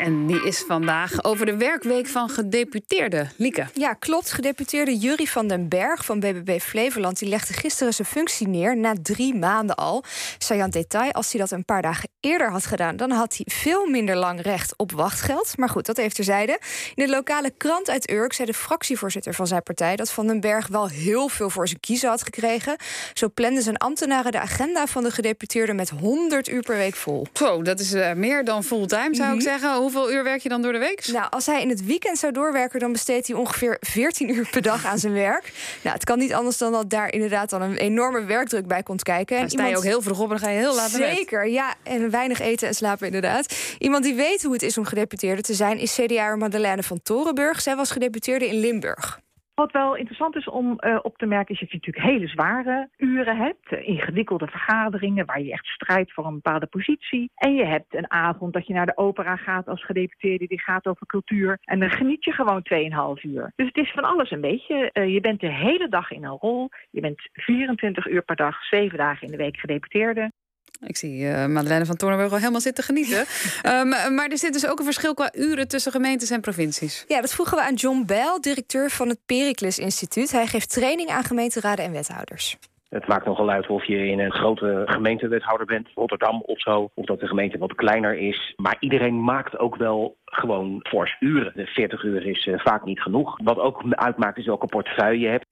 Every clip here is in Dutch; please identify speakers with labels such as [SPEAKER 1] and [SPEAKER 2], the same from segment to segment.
[SPEAKER 1] En die is vandaag over de werkweek van gedeputeerden. Lieke.
[SPEAKER 2] Ja, klopt. Gedeputeerde Jury van den Berg van BBB Flevoland... die legde gisteren zijn functie neer, na drie maanden al. Sajan detail, als hij dat een paar dagen eerder had gedaan... dan had hij veel minder lang recht op wachtgeld. Maar goed, dat heeft terzijde. In de lokale krant uit Urk zei de fractievoorzitter van zijn partij... dat Van den Berg wel heel veel voor zijn kiezen had gekregen. Zo planden zijn ambtenaren de agenda van de gedeputeerden... met 100 uur per week vol.
[SPEAKER 1] Zo, dat is uh, meer dan fulltime, zou ik mhm. zeggen hoeveel uur werk je dan door de week?
[SPEAKER 2] Nou, als hij in het weekend zou doorwerken, dan besteedt hij ongeveer 14 uur per dag aan zijn werk. Nou, het kan niet anders dan dat daar inderdaad dan een enorme werkdruk bij komt kijken.
[SPEAKER 1] En sta je ook heel vroeg op en dan ga je heel laat
[SPEAKER 2] naar Zeker, ja. En weinig eten en slapen inderdaad. Iemand die weet hoe het is om gedeputeerde te zijn, is CDA Madeleine van Torenburg. Zij was gedeputeerde in Limburg.
[SPEAKER 3] Wat wel interessant is om uh, op te merken, is dat je natuurlijk hele zware uren hebt. Uh, ingewikkelde vergaderingen waar je echt strijdt voor een bepaalde positie. En je hebt een avond dat je naar de opera gaat als gedeputeerde, die gaat over cultuur. En dan geniet je gewoon 2,5 uur. Dus het is van alles een beetje. Uh, je bent de hele dag in een rol. Je bent 24 uur per dag, 7 dagen in de week gedeputeerde.
[SPEAKER 1] Ik zie uh, Madeleine van Toornenburg al helemaal zitten genieten. um, maar er zit dus ook een verschil qua uren tussen gemeentes en provincies.
[SPEAKER 2] Ja, dat vroegen we aan John Bell, directeur van het Pericles Instituut. Hij geeft training aan gemeenteraden en wethouders.
[SPEAKER 4] Het maakt nogal uit of je in een grote gemeentewethouder bent, Rotterdam of zo, of dat de gemeente wat kleiner is. Maar iedereen maakt ook wel gewoon fors uren. De 40 uur is uh, vaak niet genoeg. Wat ook uitmaakt is welke portefeuille je hebt.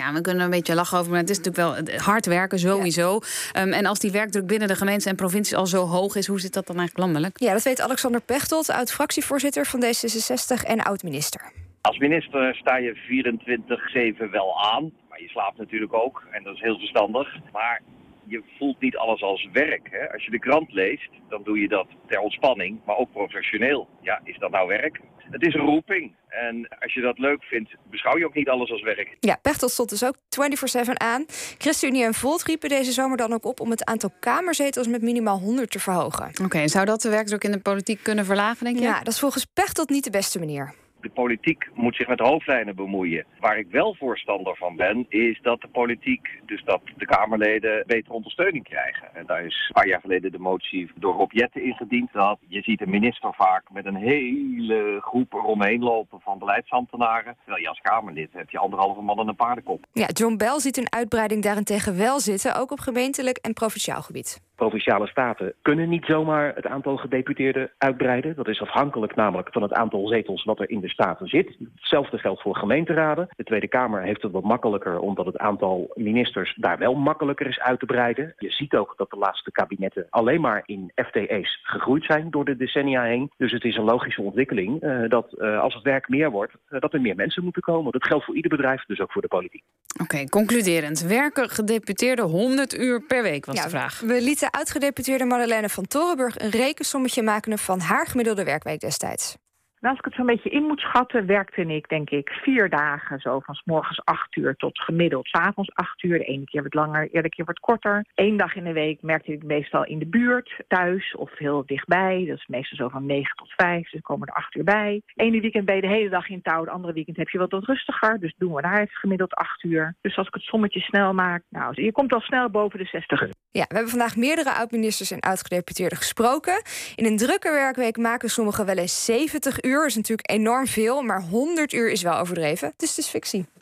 [SPEAKER 1] Ja, we kunnen een beetje lachen over, maar het is natuurlijk wel hard werken sowieso. Ehm, en als die werkdruk binnen de gemeentes en provincies al zo hoog is, hoe zit dat dan eigenlijk landelijk?
[SPEAKER 2] Ja, dat weet Alexander Pechtold, oud-fractievoorzitter van D66 en oud-minister.
[SPEAKER 5] Als minister sta je 24-7 wel aan, maar je slaapt natuurlijk ook en dat is heel verstandig. Maar je voelt niet alles als werk. Hè? Als je de krant leest, dan doe je dat ter ontspanning, maar ook professioneel. Ja, is dat nou werk? Het is een roeping. En als je dat leuk vindt, beschouw je ook niet alles als werk.
[SPEAKER 2] Ja, Pechtel stond dus ook 24-7 aan. ChristenUnie en Volt riepen deze zomer dan ook op... om het aantal kamerzetels met minimaal 100 te verhogen.
[SPEAKER 1] Oké, zou dat de werkdruk in de politiek kunnen verlagen, denk je?
[SPEAKER 2] Ja, dat is volgens Pechtold niet de beste manier
[SPEAKER 5] de politiek moet zich met hoofdlijnen bemoeien. Waar ik wel voorstander van ben, is dat de politiek, dus dat de Kamerleden, betere ondersteuning krijgen. En daar is een paar jaar geleden de motie door Rob Jetten ingediend. Dat je ziet een minister vaak met een hele groep eromheen lopen van beleidsambtenaren. Terwijl je als Kamerlid hebt je anderhalve man en een paardenkop.
[SPEAKER 2] Ja, John Bell ziet een uitbreiding daarentegen wel zitten, ook op gemeentelijk en provinciaal gebied.
[SPEAKER 4] Provinciale staten kunnen niet zomaar het aantal gedeputeerden uitbreiden. Dat is afhankelijk namelijk van het aantal zetels wat er in de staten zit. Hetzelfde geldt voor gemeenteraden. De Tweede Kamer heeft het wat makkelijker omdat het aantal ministers daar wel makkelijker is uit te breiden. Je ziet ook dat de laatste kabinetten alleen maar in FTE's gegroeid zijn door de decennia heen. Dus het is een logische ontwikkeling uh, dat uh, als het werk meer wordt, uh, dat er meer mensen moeten komen. Dat geldt voor ieder bedrijf, dus ook voor de politiek.
[SPEAKER 1] Oké, okay, concluderend. Werken gedeputeerden 100 uur per week was
[SPEAKER 2] ja,
[SPEAKER 1] de vraag.
[SPEAKER 2] We lieten uitgedeputeerde Madeleine van Torenburg een rekensommetje maken van haar gemiddelde werkweek destijds.
[SPEAKER 3] Nou, als ik het zo'n beetje in moet schatten, werkte ik denk ik vier dagen. Zo van s morgens acht uur tot gemiddeld s avonds acht uur. De ene keer wat langer, de keer wat korter. Eén dag in de week merkte ik meestal in de buurt, thuis of heel dichtbij. Dat is meestal zo van negen tot vijf, dus komen er acht uur bij. Ene weekend ben je de hele dag in touw, de andere weekend heb je wat wat rustiger. Dus doen we daar het gemiddeld acht uur. Dus als ik het sommetje snel maak, nou, je komt al snel boven de 60 uur.
[SPEAKER 2] Ja, we hebben vandaag meerdere oud-ministers en oud-gedeputeerden gesproken. In een drukke werkweek maken sommigen wel eens 70 uur. is natuurlijk enorm veel, maar 100 uur is wel overdreven. Dus het is fictie.